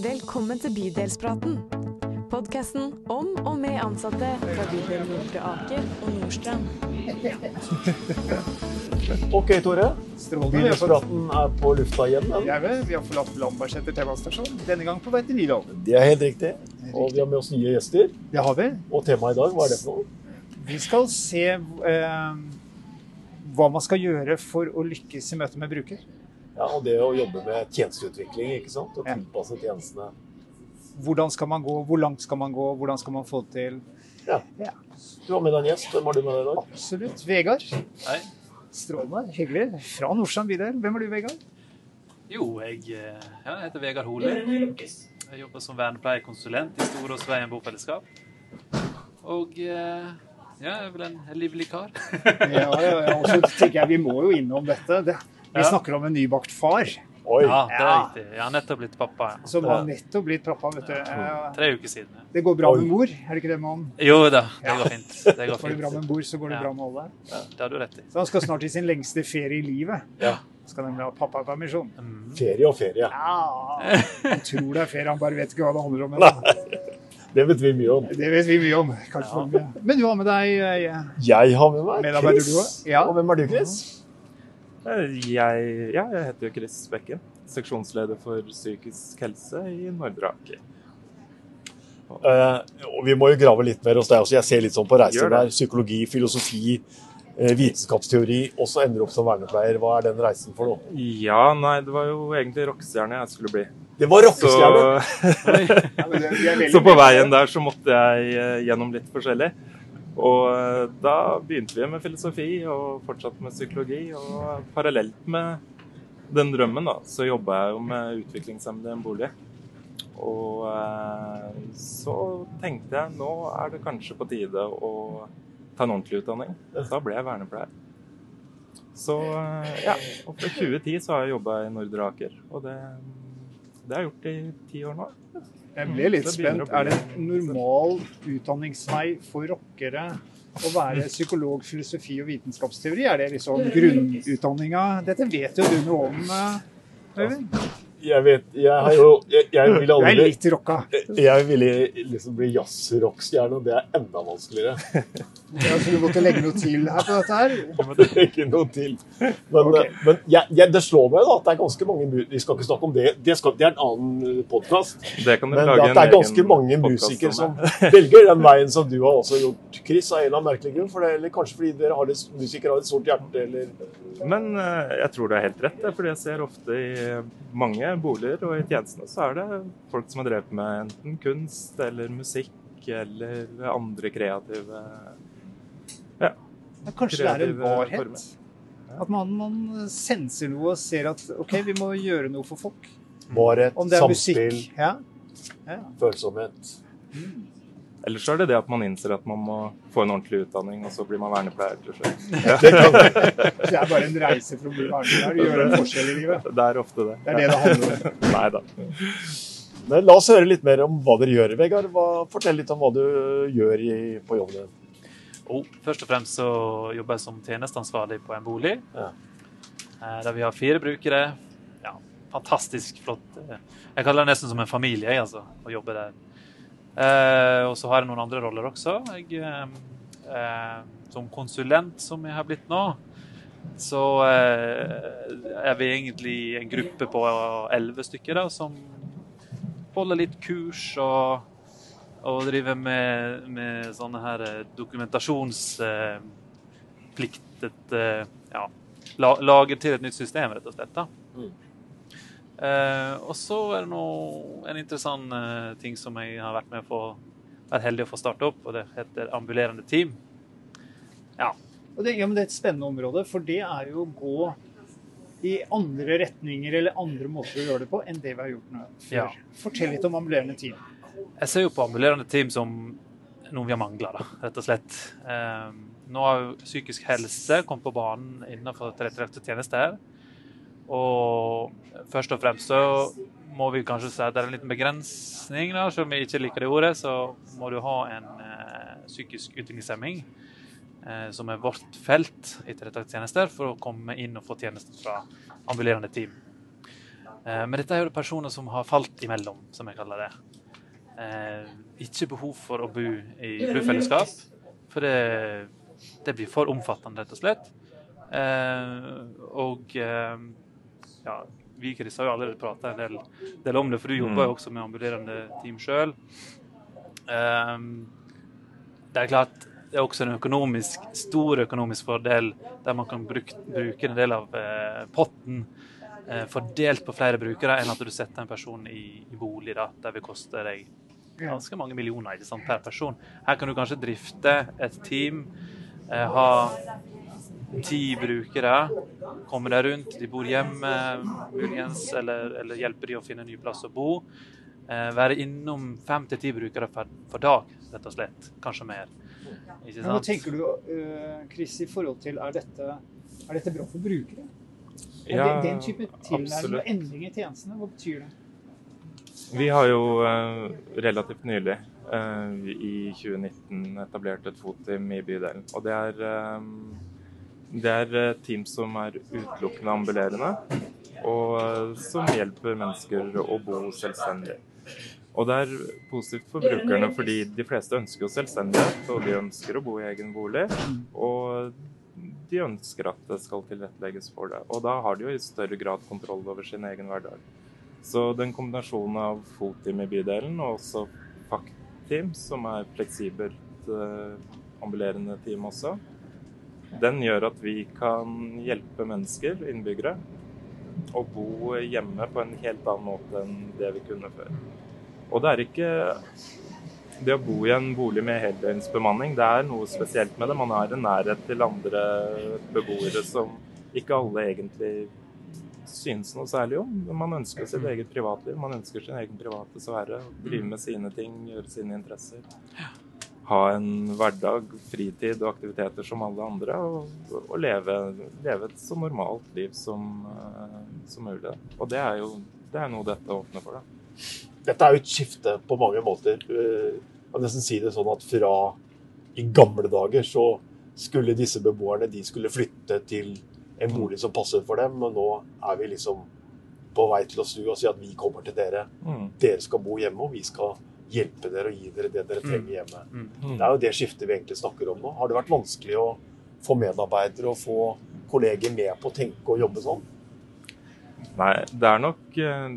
Velkommen til Bydelspraten. Podkasten om og med ansatte fra bydel Nordre Aker og Nordstrand. Ok, Tore. Bydelspraten er på lufta igjen. Ja. er. Vi har forlatt Lambertseter T-banestasjon, denne gang på vei til Nylov. Det er helt riktig. Og vi har med oss nye gjester. Det har vi. Og temaet i dag, hva er det for noe? Vi skal se eh, hva man skal gjøre for å lykkes i møte med bruker. Ja, og det å jobbe med tjenesteutvikling, ikke sant? Og tilpasse tjenestene. Hvordan skal man gå, hvor langt skal man gå, hvordan skal man få det til? Ja. Ja. Du har med deg en gjest. Hvem har du med deg i dag? Absolutt. Vegard. Hei. Strålende. Hyggelig. Fra Nordstrand bydel. Hvem er du, Vegard? Jo, jeg, eh, ja, jeg heter Vegard Hole. Jeg jobber som vernepleierkonsulent i Storåsveien bofellesskap. Og eh, ja, jeg er vel en livlig kar. Ja, ja, ja. Og så tenker jeg vi må jo innom dette. Det, vi Ja. snakker om en nybakt far Oi. Ja, det er riktig. Jeg har nettopp blitt pappa. Ja. som har nettopp blitt pappa. vet du. Ja, Tre uker siden. ja. Det går bra Oi. med mor, er det ikke det man Jo da, det Ja. går fint. Det går Går det bra med mor, så går det Ja. bra med alle. Det har du rett i. Så han skal snart i sin lengste ferie i livet. Ja. Han Skal nemlig ha pappapermisjon. Mm. Ferie og ferie. Ja, Han tror det er ferie, han bare vet ikke hva det handler om. ennå. Det vet vi mye om. Det vet vi mye om. Kanskje for. Men du har med deg eh, Jeg har med meg Chris. du? Ja. Og hvem er du, Chris? Jeg, ja, jeg heter jo Chris Bekken. Seksjonsleder for psykisk helse i Nordre Aker. Uh, vi må jo grave litt mer hos deg også. Jeg ser litt sånn på reiser der. Psykologi, filosofi, eh, vitenskapsteori. Og så ender du opp som vernepleier. Hva er den reisen for noe? Ja, nei, det var jo egentlig rockestjerne jeg skulle bli. Det var Så, rockestjerne! Er veldig så på veien der så måtte jeg eh, gjennom litt forskjellig. Og eh, da begynte vi med filosofi og fortsatte med psykologi. Og parallelt med den drømmen da, så jobba jeg jo med utviklingshemmede i en bolig. Og eh, så tenkte jeg nå er det kanskje på tide å ta en ordentlig utdanning. Da ble jeg vernepleier. Så eh, ja, og fra 2010 så har jeg jobba i Nordre Aker. Og det, det har jeg gjort i ti år nå. Jeg ble litt spent. Er det en normal utdanningsvei for rockere å være psykolog, filosofi og vitenskapsteori? Er det liksom grunnutdanninga? Dette vet jo du noe om, eh, Øyvind. Jeg vet Jeg har jo Jeg, jeg ville Du er aldri litt rocka. Jeg ville liksom bli jazzrockstjerne, og det er enda vanskeligere. Ja, så du måtte legge noe til her på dette her? Ikke noe til. Men, okay. men jeg, jeg, det slår meg da at det er ganske mange Vi skal ikke snakke om det, det, skal, det er en annen podkast. Det kan du Men lage at det er ganske mange musikere som velger den veien som du har også gjort, Chris, av en eller annen merkelig grunn. For det, eller kanskje fordi dere har det, musikere har et stort hjerte, eller Men eh, jeg tror du er helt rett, det, fordi jeg ser ofte i mange boliger og i tjenestene så er det folk som har drevet med enten kunst eller musikk eller andre kreative Ja, Kanskje det er en kreative varhet? former. At man, man senser noe og ser at OK, vi må gjøre noe for folk. varhet, er samspill, musikk. Ja. ja. følsomhet. Eller så er det det at man innser at man må få en ordentlig utdanning, og så blir man vernepleier til slutt. Det Det er bare en reise for å bli vernepleier. Du gjør en forskjell i livet. Det er ofte det. Det er det det handler om. Nei da. men la oss høre litt mer om hva dere gjør, Vegard. Hva, fortell litt om hva du gjør i, på jobben din. Og først og fremst så jobber jeg som tjenesteansvarlig på en bolig. Ja. eh, Der vi har fire brukere. Ja, fantastisk flott. Jeg kaller det nesten som en familie, jeg, altså, å jobbe der. Eh, og så har jeg noen andre roller også. Jeg, eh, eh, som konsulent, som jeg har blitt nå, så eh, er vi egentlig en gruppe på elleve stykker da, som holder litt kurs og og driver med, med sånne her eh, dokumentasjonspliktet eh, Ja, lager til et nytt system, rett og slett. da. Mm. Eh, og så er det nå en interessant eh, ting som jeg har vært med på, vært heldig å få starte opp, og det heter ambulerende team. Og det, ja, men det er et spennende område, for det er jo å gå i andre retninger eller andre måter å gjøre det på enn det vi har gjort nå før. Ja. Fortell litt om ambulerende team. Jeg ser jo på ambulerende team som noe vi har mangla, rett og slett. Eh, nå har jo psykisk helse kommet på banen innenfor tilrettelagte tjenester. Og først og fremst så må vi kanskje si at det er en liten begrensning, da, selv om jeg ikke liker det ordet, så må du ha en eh, psykisk utviklingshemming eh, som er vårt felt i tilrettelagte tjenester, for å komme inn og få tjenester fra ambulerende team. Eh, men dette er jo personer som har falt imellom, som jeg kaller det. Eh, ikke behov for å bo i bofellesskap, for det, det, blir for omfattende, rett og slett. Eh, og eh, ja, vi Chris, har jo allerede prata en del, del, om det, for du jobber jo mm. også med ambulerende team sjøl. Eh, det er klart det er også en økonomisk, stor økonomisk fordel der man kan bruke, bruke en del av eh, potten eh, fordelt på flere brukere, enn at du setter en person i, i bolig da, der vil koste deg ganske mange millioner ikke sant, per person. Her kan du kanskje drifte et team, eh, ha ti brukere, komme deg rundt, de bor hjemme muligens, eller, eller hjelpe de å finne en ny plass å bo. Eh, være innom fem til ti brukere for, per, dag, rett og slett. Kanskje mer. Men hva tenker du, uh, Chris, i forhold til er dette, er dette bra for brukere? Ja, det, den type tilnærming og endring i tjenestene, hva betyr det? Vi har jo uh, relativt nylig, uh, i 2019, etablert et fotteam i bydelen. Og det er, det er team som er utelukkende ambulerende, og som hjelper mennesker å bo selvstendig. Og det er positivt for brukerne, fordi de fleste ønsker jo selvstendighet, og de ønsker å bo i egen bolig. Og de ønsker at det skal tilrettelegges for det. Og da har de jo i større grad kontroll over sin egen hverdag. Så den kombinasjonen av fotteam i bydelen og også FACT-team, som er fleksibelt uh, ambulerende team også, den gjør at vi kan hjelpe mennesker, innbyggere, å bo hjemme på en helt annen måte enn det vi kunne før. Og det er ikke det å bo i en bolig med heldøgnsbemanning, det er noe spesielt med det. Man har en nærhet til andre beboere som ikke alle egentlig synes noe særlig om. Man ønsker sitt eget privatliv, man ønsker sin egen private sfære. Drive med sine ting, gjøre sine interesser. Ha en hverdag, fritid og aktiviteter som alle andre. Og, og leve, leve, et så normalt liv som, uh, som mulig. Og det er jo det er noe dette åpner for. da dette er jo et skifte på mange måter. Eh, jeg kan nesten si det sånn at fra i gamle dager så skulle disse beboerne de skulle flytte til en bolig som passer for dem, men nå er vi liksom på vei til å snu og si at vi kommer til dere. Mm. Dere skal bo hjemme, og vi skal hjelpe dere og gi dere det dere trenger hjemme. Mm. Mm. Det er jo det skiftet vi egentlig snakker om nå. Har det vært vanskelig å få medarbeidere og få kolleger med på å tenke og jobbe sånn? Nei, det er nok, eh,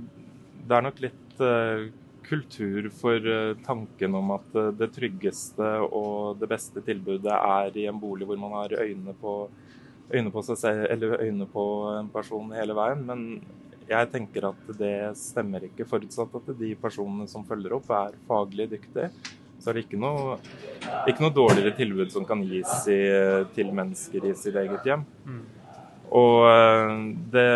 det er nok litt Eh, kultur for eh, tanken om at det tryggeste og det beste tilbudet er i en bolig hvor man har øynene på, øynene på seg selv, eller øyne på en person hele veien. Men jeg tenker at det stemmer ikke, forutsatt at de personene som følger opp, er faglig dyktige. Så er det ikke noe, ikke noe dårligere tilbud som kan gis i, til mennesker i sitt eget hjem. Mm. Og det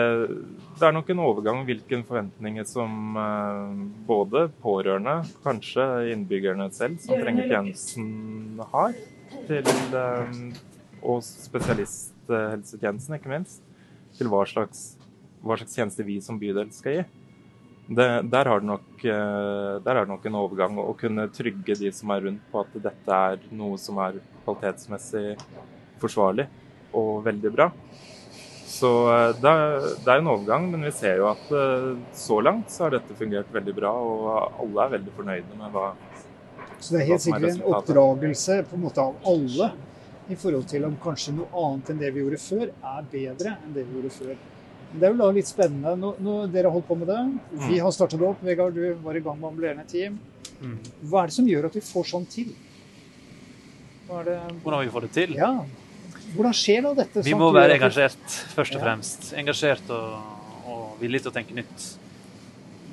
det er nok en overgang hvilke forventninger som eh, både pårørende, kanskje innbyggerne selv som trenger tjenesten, har. Til, og og spesialisthelsetjenesten, ikke minst. Til hva slags, hva slags tjeneste vi som bydel skal gi. Det, der, har nok, eh, der er det nok en overgang å kunne trygge de som er rundt på at dette er noe som er kvalitetsmessig forsvarlig og veldig bra. Så eh, det er, det er, en overgang, men vi ser jo at eh, så langt så har dette fungert veldig bra, og alle er veldig fornøyde med hva som er resultatet. Så det er helt sikkert en oppdragelse på en måte av alle i forhold til om kanskje noe annet enn det vi gjorde før, er bedre enn det vi gjorde før. Det er jo da litt spennende. Nå, nå dere har holdt på med det. Vi mm. har startet det opp. Vegard, du var i gang med ambulerende team. Mm. Hva er det som gjør at vi får sånn til? Hvordan vi får det til? Ja, hvordan skjer da dette? Vi må være engasjert, først og fremst. Engasjert og, og villig til å tenke nytt.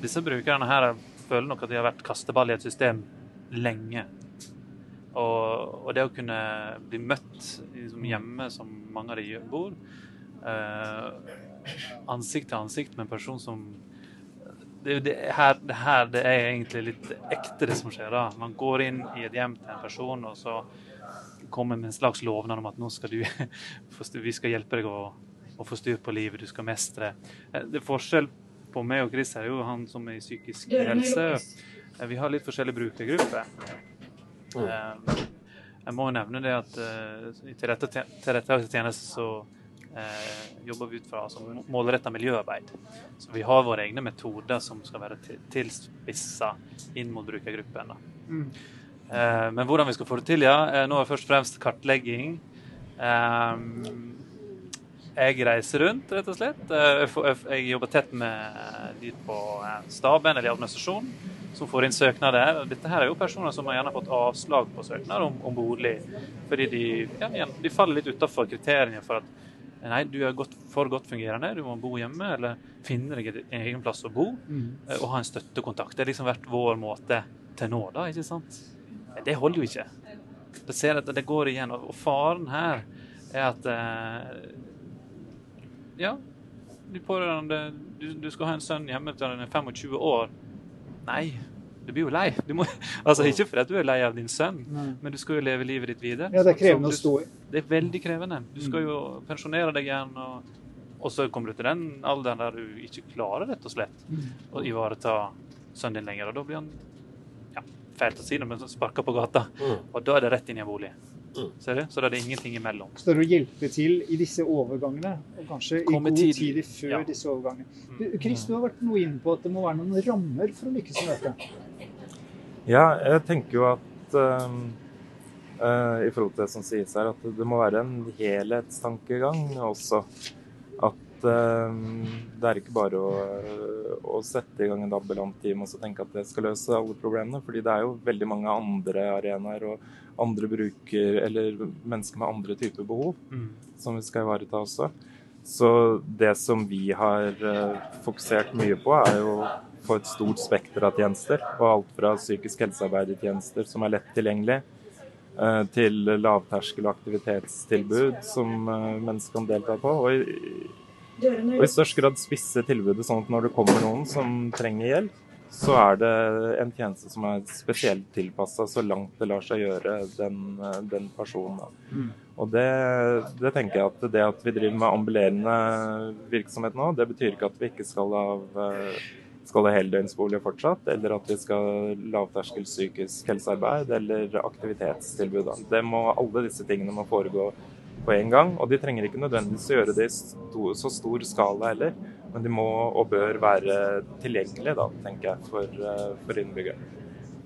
Disse brukerne her føler nok at de har vært kasteball i et system lenge. Og, og det å kunne bli møtt liksom hjemme, som mange av de bor, eh, ansikt til ansikt med en person som det, det, her, det, her, det er egentlig litt ekte, det som skjer. da. Man går inn i et hjem til en person, og så kommer med en slags lovnad om at nå skal du, vi skal hjelpe deg å, å få styr på livet, du skal mestre. Eh, det er forskjell på meg og Chris er jo han som er i psykisk helse. Eh, vi har litt forskjellige brukergrupper. Eh, jeg må nevne det at i tilrettelagte tjenester så eh, jobber vi ut fra altså, målretta miljøarbeid. Så vi har våre egne metoder som skal være tilspissa inn mot brukergruppen. Mm. Eh, men hvordan vi skal få det til, ja. Eh, nå er først og fremst kartlegging. Eh, jeg reiser rundt, rett og slett. Eh, jeg jobber tett med de på staben eller i administrasjonen som får inn søknader. Dette her er jo personer som har gjerne fått avslag på søknad om, om bolig, fordi de, ja, de faller litt utafor kriteriene for at nei, du er godt, for godt fungerende, du må bo hjemme eller finne deg en egen plass å bo mm. Eh, og ha en støttekontakt. Det har liksom vært vår måte til nå, da, ikke sant? Det holder jo ikke. Det ser at det går igjen. Og faren her er at eh, Ja, de pårørende du, du, skal ha en sønn hjemme til han er 25 år. Nei, du blir jo lei. Må, altså Ikke fordi du er lei av din sønn, Nei. men du skal jo leve livet ditt videre. Ja, Det er krevende du, å stå i. Det er veldig krevende. Du skal mm. jo pensjonere deg igjen. Og, og, så kommer du til den alderen der du ikke klarer rett og slett mm. å ivareta sønnen din lenger. Og da blir han ja, fælt å si det, men sparka på gata. Mm. Og da er det rett inn i en bolig. Mm. Ser du? Så da er det ingenting imellom. Så det er å hjelpe til i disse overgangene, og kanskje Komme i god tid før ja. disse overgangene. Du, Chris, du har vært noe inne på at det må være noen rammer for å lykkes med dette. Ja, jeg tenker jo at uh, uh, i forhold til det som sies her, at det må være en helhetstankegang også. At Ehm, det er ikke bare å, å, sette i gang en ambulant team og så tenke at det skal løse alle problemene. fordi det er jo veldig mange andre arenaer og andre bruker, eller mennesker med andre typer behov mm. som vi skal ivareta også. Så det som vi har uh, fokusert mye på, er jo å få et stort spekter av tjenester. Og alt fra psykisk helsearbeidertjenester som er lett tilgjengelig, uh, til lavterskel aktivitetstilbud som uh, mennesker kan delta på. Og i, og i størst grad spisse tilbudet sånn at når det kommer noen som trenger hjelp, så er det en tjeneste som er spesielt tilpassa så langt det lar seg gjøre den, den personen. Mm. Og det, det, tenker jeg at det at vi driver med ambulerende virksomhet nå, det betyr ikke at vi ikke skal ha, skal ha heldøgnsbolig fortsatt, eller at vi skal lavterskel psykisk helsearbeid eller aktivitetstilbud. Det må, alle disse tingene må foregå på en gang. Og de trenger ikke nødvendigvis å gjøre det i så stor skala heller, men de må og bør være tilgjengelige, da, tenker jeg, for, eh, for innbyggerne.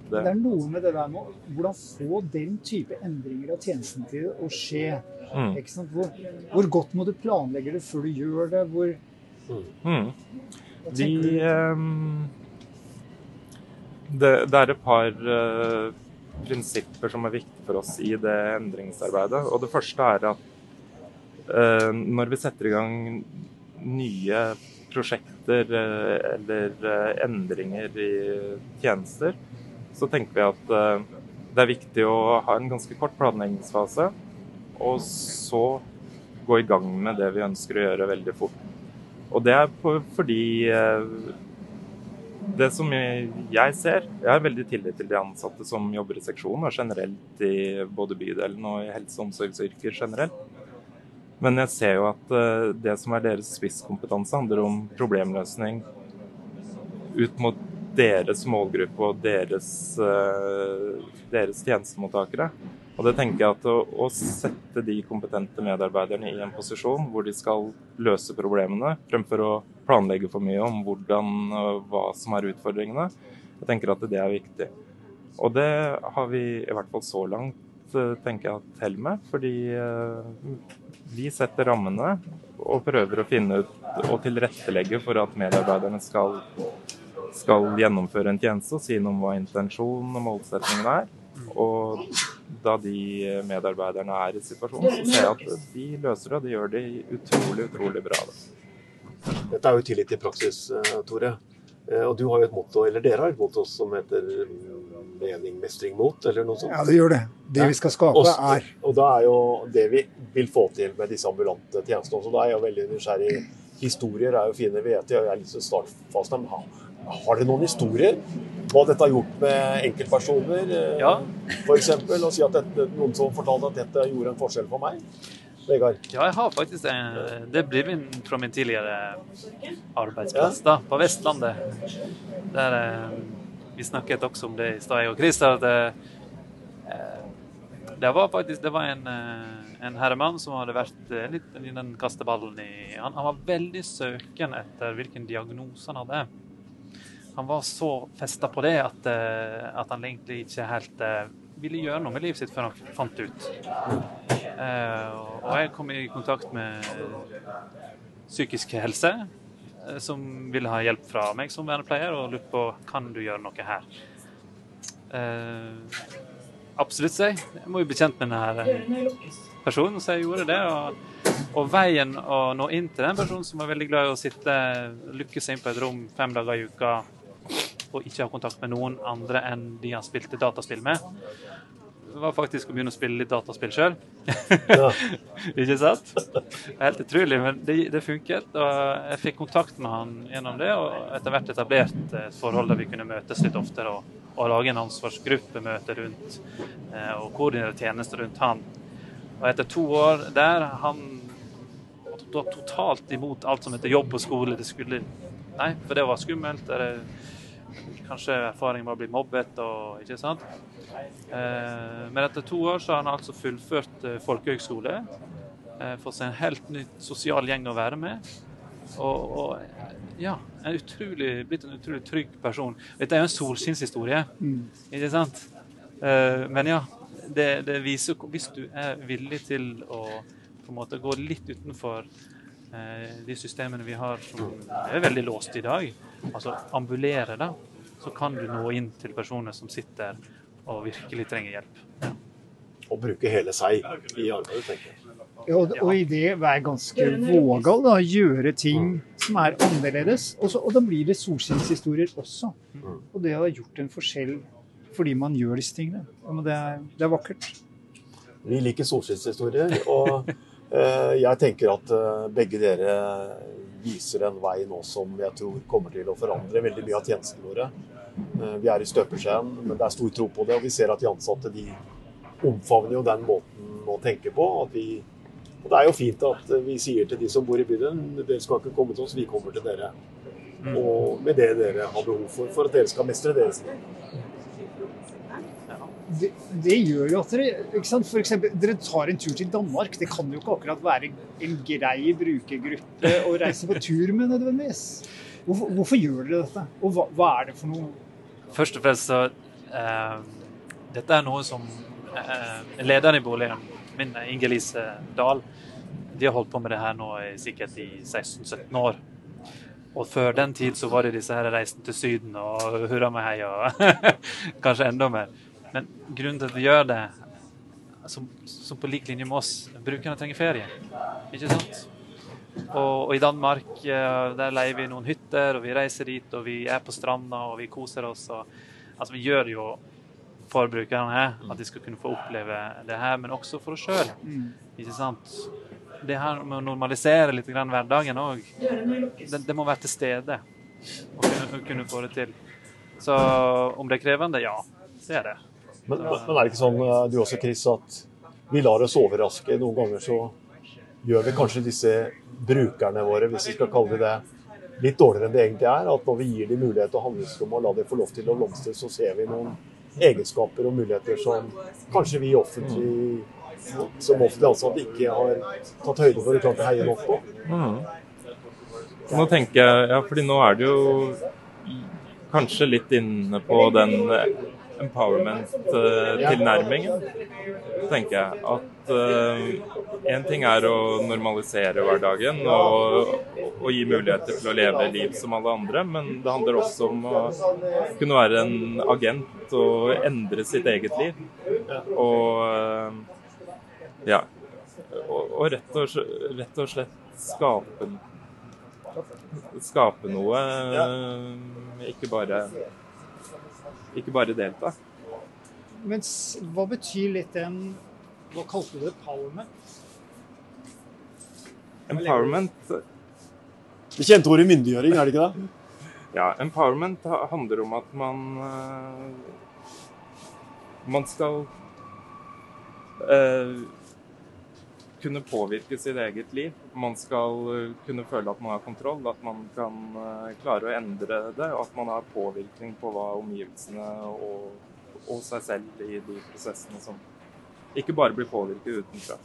Det. det. er noe med det der med hvordan få den type endringer av tjenesten til å skje. Mm. Hvor, hvor, godt må du planlegge det før du gjør det? Hvor, mm. De um, det, det, er et par uh, prinsipper som er viktige for oss i det endringsarbeidet. Og det første er at uh, når vi setter i gang nye prosjekter uh, eller uh, endringer i tjenester, så tenker vi at det er viktig å ha en ganske kort planleggingsfase, og så gå i gang med det vi ønsker å gjøre veldig fort. Og det er fordi det som jeg ser Jeg har veldig tillit til de ansatte som jobber i seksjonen, og generelt i både bydelen og i helse- og omsorgsyrker generelt. Men jeg ser jo at eh, det som er deres spisskompetanse, handler om problemløsning ut mot deres målgruppe og deres, eh, deres tjenestemottakere. Og det tenker jeg at å, å, sette de kompetente medarbeiderne i en posisjon hvor de skal løse problemene, fremfor å planlegge for mye om hvordan hva som er utfordringene, jeg tenker at det er viktig. Og det har vi i hvert fall så langt eh, tenker jeg til hell med, fordi eh, vi setter rammene og prøver å finne ut og tilrettelegge for at medarbeiderne skal, skal gjennomføre en tjeneste og si noe om hva intensjonen og målsettingen er. Og da de medarbeiderne er i situasjonen, så ser jeg at de løser det, og de gjør det utrolig, utrolig bra. Dette er jo tillit i praksis, eh, Tore. Eh, og du har jo et motto, eller dere har et motto som heter mening, mestring, mot, eller noe sånt? Ja, det gjør det. Det vi skal skape, er Og da er jo det vi vil få til med disse ambulante tjenestene også, da er jeg jo veldig nysgjerrig. Historier er jo fine, vet jeg. Jeg er litt startfast. Men Har dere noen historier hva dette har gjort med enkeltpersoner, eh, ja. f.eks.? Og si at dette, noen som fortalte at dette gjorde en forskjell for meg? Vegard? Ja, jeg har faktisk det. Det blir min, fra min tidligere arbeidsplass ja. da, på Vestlandet. Der, eh, vi snakket også om det i stad, jeg og Christer. at eh, det var faktisk det var en, eh, en herremann som hadde vært eh, litt i den kasteballen i han, han, var veldig søken etter hvilken diagnose han hadde. Han var så festa på det at, eh, at, han egentlig ikke helt ville gjøre noe med livet sitt før han fant det ut. Og jeg kom i kontakt med psykisk helse, som ville ha hjelp fra meg som vernepleier, og lurte på kan du gjøre noe her. Absolutt, jeg. Jeg må jo bli kjent med denne eh, personen, så jeg gjorde det. Og, og, veien å nå inn til den personen som var veldig glad i å sitte, lukke seg inn på et rom fem dager i uka og ikke ha kontakt med noen andre enn de han spilte dataspill med, var faktisk å begynne å spille litt dataspill sjøl. Ja. ikke sant? Helt utrolig, men det, det, funket. Og jeg fikk kontakt med han gjennom det, og etter hvert etablert et forhold der vi kunne møtes litt oftere. og og lage en ansvarsgruppemøte rundt eh, og koordinere tjenester rundt han. Og etter to år der han var totalt imot alt som heter jobb og skole. Det skulle Nei, for det var skummelt. Det, kanskje erfaringen var å bli mobbet og ikke sant. Eh, men etter to år så har han altså fullført eh, folkehøgskole. Fått seg en helt ny sosial gjeng å være med. Og, og ja, en utrolig, blitt en utrolig trygg person. Dette er jo en solskinnshistorie, mm. ikke sant? Men ja, det, det, viser hvis du er villig til å på en måte gå litt utenfor de systemene vi har som er veldig låst i dag, altså ambulere, da, så kan du nå inn til personer som sitter og virkelig trenger hjelp. Ja. Og bruke hele seg i arbeidet, tenker jeg. Ja, og, og, i det være ganske vågal, da, gjøre ting som er annerledes. Og, så, og da blir det solskinnshistorier også. Og det har gjort en forskjell fordi man gjør disse tingene. Det er, det er vakkert. Vi liker solskinnshistorier, og uh, jeg tenker at uh, begge dere viser en vei nå som jeg tror kommer til å forandre veldig mye av tjenestene våre. Uh, vi er i støpeskjeen, men det er stor tro på det, og vi ser at de ansatte de omfavner jo den måten å tenke på. vi og Det er jo fint at vi sier til de som bor i bydelen dere skal ikke komme til oss, vi kommer til dere. Mm. Og med det dere har behov for, for at dere skal mestre deres liv. Det, det, gjør jo at dere ikke sant? For eksempel, dere tar en tur til Danmark. Det kan jo ikke akkurat være en grei brukergruppe å reise på tur med nødvendigvis. Hvorfor, hvorfor gjør dere dette, og hva, hva, er det for noe? Først og fremst så uh, Dette er noe som uh, lederen i boligen min, Inger-Lise Dahl, de har holdt på med det her nå i, sikkert i 16-17 år. Og før den tid så var det disse her reisene til Syden og hurra meg hei og kanskje enda mer. Men grunnen til at vi gjør det, som, som på lik linje med oss, brukerne trenger ferie. Ikke sant? Og, og, i Danmark der leier vi noen hytter, og vi reiser dit, og vi er på stranda og vi koser oss. Og, altså Vi gjør jo for brukerne, at de skal kunne få oppleve det her, men også for oss sjøl. Mm. Ikke sant? Det her med å normalisere litt grann hverdagen òg, det, det, må være til stede å kunne, kunne, få det til. Så om det er krevende, ja, det er det. Men, men, er det ikke sånn eh, du også, Chris, at vi lar oss overraske? Noen ganger så gjør vi kanskje disse brukerne våre, hvis vi skal kalle det det, litt dårligere enn det egentlig er. At når vi gir dem mulighet og handlingsrom og lar dem få lov til å blomstre, så ser vi noen egenskaper og muligheter som kanskje vi offentlig, som offentlig ansatte ikke har tatt høyde for og klart å heie nok på. Mm. Nå tenker jeg, ja, fordi nå er det jo kanskje litt inne på den empowerment-tilnærmingen, tenker jeg. At én uh, ting er å normalisere hverdagen og, og, gi muligheter til å leve liv som alle andre, men det handler også om å kunne være en agent og endre sitt eget liv. Og uh, ja. Og, og rett, og, rett og slett skape skape noe, ikke bare ikke bare delta. Men hva betyr litt den Hva kalte du det? Empowerment? Empowerment Det kjente ordet myndiggjøring, er det ikke det? Ja, empowerment handler om at man eh, Man skal uh, kunne påvirke sitt eget liv. Man skal eh, kunne føle at man har kontroll, at man kan eh, klare å endre det. Og at man har påvirkning på hva omgivelsene og, og seg selv i de prosessene som, ikke bare blir påvirket utenfra.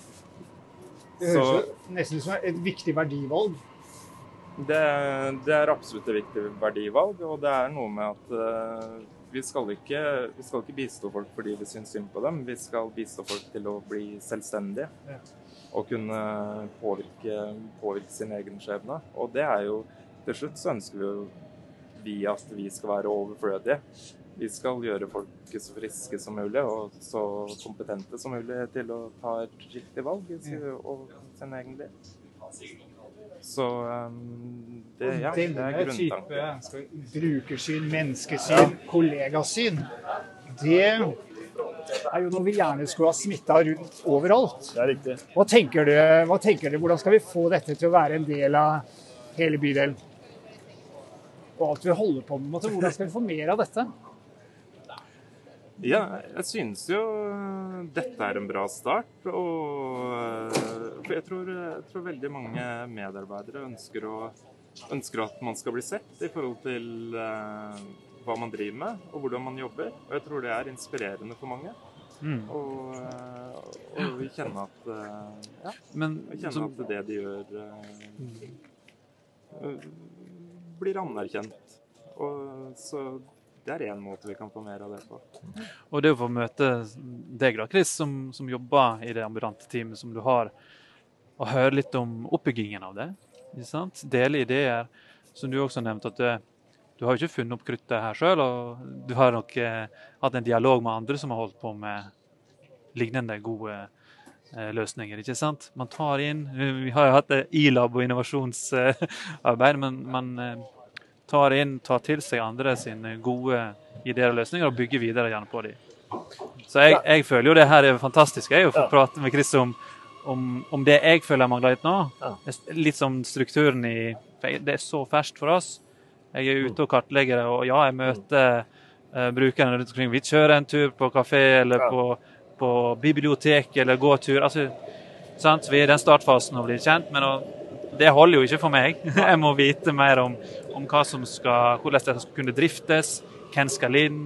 Det høres jo nesten ut som et viktig verdivalg. Det, det, er absolutt et viktig verdivalg, og det er noe med at uh, vi, skal ikke, vi skal ikke bistå folk fordi vi syns synd på dem. Vi skal bistå folk til å bli selvstendige ja. Og kunne påvirke, påvirke, sin egen skjebne. Og det er jo Til slutt så ønsker vi jo vi at vi skal være overflødige. Vi skal gjøre folk så friske som mulig og så kompetente som mulig til å ta et riktig valg i sin egen liv. Så um, det, ja, det er grunntanken. Brukersyn, menneskesyn, kollegasyn, det er jo noe vi gjerne skulle ha smitta rundt overalt. Det er riktig. Hva tenker, du, hva tenker du? Hvordan skal vi få dette til å være en del av hele bydelen? Og alt vi holder på med, hvordan skal vi få mer av dette? Ja, jeg synes jo dette er en bra start. Og for jeg tror, jeg tror veldig mange medarbeidere ønsker, å, ønsker, at man skal bli sett i forhold til hva man driver med og hvordan man jobber. Og jeg tror det er inspirerende for mange. Mm. Og, og kjenner at uh, ja, Men, kjenne som, at det de gjør, uh, blir anerkjent. Og så det er én måte vi kan få mer av det på. Og det å få møte deg, da, Chris, som, som jobber i det ambulante teamet som du har, og høre litt om oppbyggingen av det. Dele ideer, som du også nevnte. at du, har jo ikke funnet opp kruttet her sjøl, og du har nok eh, hatt en dialog med andre som har holdt på med lignende gode eh, løsninger. ikke sant? Man tar inn Vi har jo hatt ILAB og innovasjonsarbeid, men man eh, tar inn, tar til seg andre sine gode ideer og løsninger og bygger videre gjerne på dem. Så jeg, jeg, føler jo det her er fantastisk. Jeg få prate med Chris om, om, om, det jeg føler jeg mangler litt nå. Litt som strukturen i Det er så ferskt for oss. Jeg er ute og kartlegger det, og ja, jeg møter uh, brukerne rundt omkring. Vi kjører en tur på kafé eller på, på bibliotek eller gåtur. Altså, sant? Vi er i den startfasen og blir kjent, men det holder jo ikke for meg. Jeg må vite mer om, om skal, hvordan det skal kunne driftes, hvem skal inn,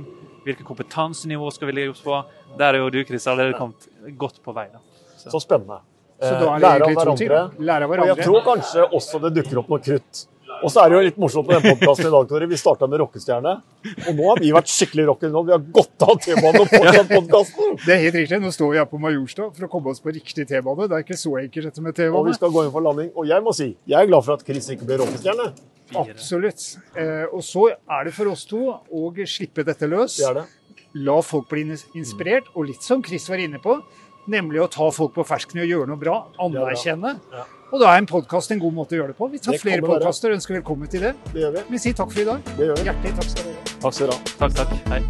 hvilket kompetansenivå skal vi ligge oss på. Der er jo du, Chris, allerede kommet godt på vei. Da. Så. Så spennende. Så da er det Lære av hverandre. Lære av hverandre. Og jeg tror kanskje også det dukker opp noe krutt. Og så er det jo litt morsomt med den podkasten i dag, Tore. Vi starta med rockestjerne. Og nå har vi vært skikkelig rock'n'roll. Vi har gått av T-banen og fortsatt podkasten. Det er helt riktig. Nå står vi her på Majorstua for å komme oss på riktig T-bane. Det er ikke så enkelt dette med T-bane. Og vi skal gå inn for landing. Og jeg må si, jeg er glad for at Chris ikke ble rockestjerne. Absolutt. Eh, og så er det for oss to å slippe dette løs. Det det. La folk bli inspirert, og litt som Chris var inne på, nemlig å ta folk på fersken og gjøre noe bra. Anerkjenne. Ja, ja. Og da er en podkast en god måte å gjøre det på. Vi tar det flere podkaster og ønsker velkommen til det. Det gjør vi. Vi sier takk for i dag. Det gjør vi. Hjertelig takk skal dere ha. Takk skal dere ha. Takk, takk. Hei.